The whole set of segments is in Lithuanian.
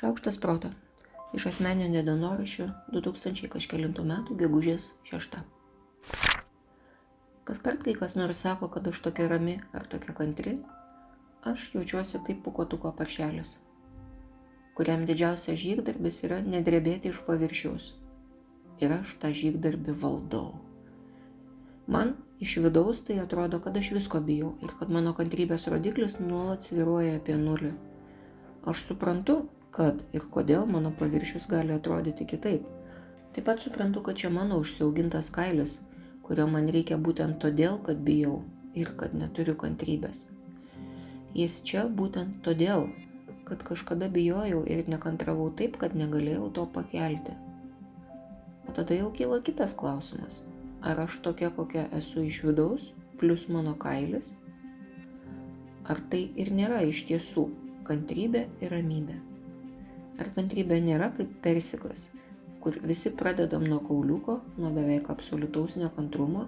Šaukštas proto. Iš asmeninio dienoraščio 2000 kažkėlintų metų gegužės 6. Kas kart, kai kas nors sako, kad aš tokia rami ar tokia kantri, aš jaučiuosi kaip pukotuko paršelis, kuriam didžiausias žygdarbis yra nedrebėti iš paviršiaus. Ir aš tą žygdarbį valdau. Man iš vidaus tai atrodo, kad aš visko bijau ir kad mano kantrybės rodiklis nuolat sviruoja apie nulį. Aš suprantu, kad ir kodėl mano paviršius gali atrodyti kitaip. Taip pat suprantu, kad čia mano užsiaugintas kailis, kurio man reikia būtent todėl, kad bijau ir kad neturiu kantrybės. Jis čia būtent todėl, kad kažkada bijojau ir nekantravau taip, kad negalėjau to pakelti. O tada jau kyla kitas klausimas Ar aš tokia, kokia esu iš vidaus, plus mano kailis? Ar tai ir nėra iš tiesų kantrybė ir ramybė? Ar kantrybė nėra kaip persikas, kur visi pradedam nuo kauliuko, nuo beveik absoliutaus nekantrumo,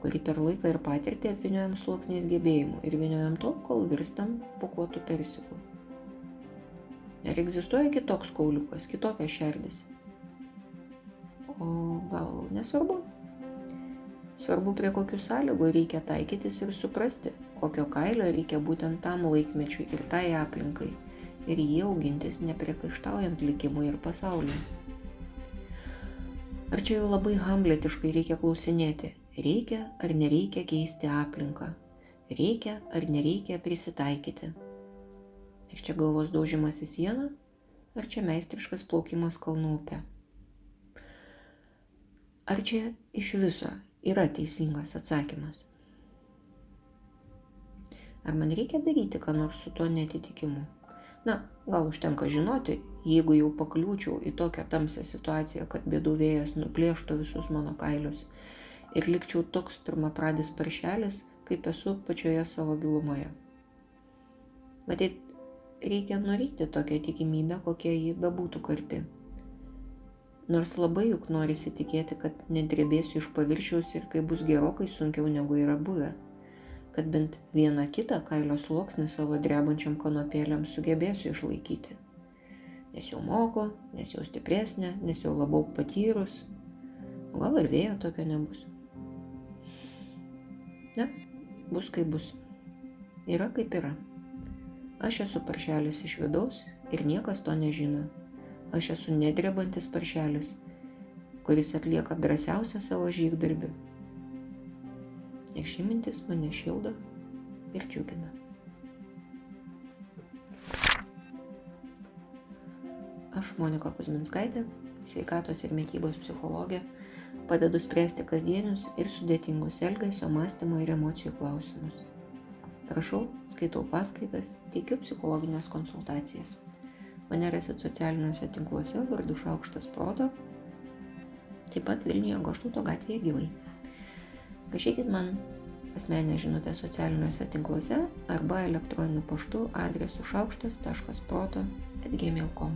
kurį per laiką ir patirtį apviniojam sluoksniais gebėjimų ir viniojam tol, kol virstam pukuotų persikų. Ar egzistuoja kitoks kauliukas, kitokia šerdis? O gal nesvarbu? Svarbu, prie kokių sąlygų reikia taikytis ir suprasti, kokio kailio reikia būtent tam laikmečiui ir tai aplinkai, ir jį augintis nepriekaištaujant likimui ir pasauliui. Ar čia jau labai hamletiškai reikia klausinėti, reikia ar nereikia keisti aplinką, reikia ar nereikia prisitaikyti. Ir čia galvos daužimas į sieną, ar čia meistriškas plaukimas kalnų upė. Ar čia iš viso yra teisingas atsakymas. Ar man reikia daryti ką nors su tuo netitikimu? Na, gal užtenka žinoti, jeigu jau pakliūčiau į tokią tamsią situaciją, kad bėdų vėjas nuplėštų visus mano kailius ir likčiau toks pirmapradis paršelis, kaip esu pačioje savo gilumoje. Matyt, reikia norėti tokią tikimybę, kokia ji bebūtų karti. Nors labai juk norisi tikėti, kad nedrebėsiu iš paviršiaus ir kai bus gerokai sunkiau negu yra buvę. Kad bent vieną kitą kailio sluoksnį savo drebančiam kanopėliam sugebėsiu išlaikyti. Nes jau moku, nes jau stipresnė, nes jau labiau patyrus. O gal ir vėjo tokio nebus. Ne, bus kaip bus. Yra kaip yra. Aš esu paršelis iš vidaus ir niekas to nežino. Aš esu nedrebantis paršelis, kuris atlieka drąsiausią savo žygdarbį. Ir ši mintis mane šildo ir džiugina. Aš Monika Kuzminskaitė, sveikatos ir mytybos psichologė, padedu spręsti kasdienius ir sudėtingus elgesio, mąstymo ir emocijų klausimus. Rašau, skaitau paskaitas, teikiu psichologinės konsultacijas. Mane rasit socialiniuose tinkluose vardu Šaukštas Proto, taip pat Vilniuje Goštuto gatvėje gyvai. Rašykit man asmenę žinutę socialiniuose tinkluose arba elektroniniu paštu adresu šaukštas.proto atgmail.com.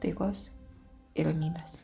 Taikos ir ramybės.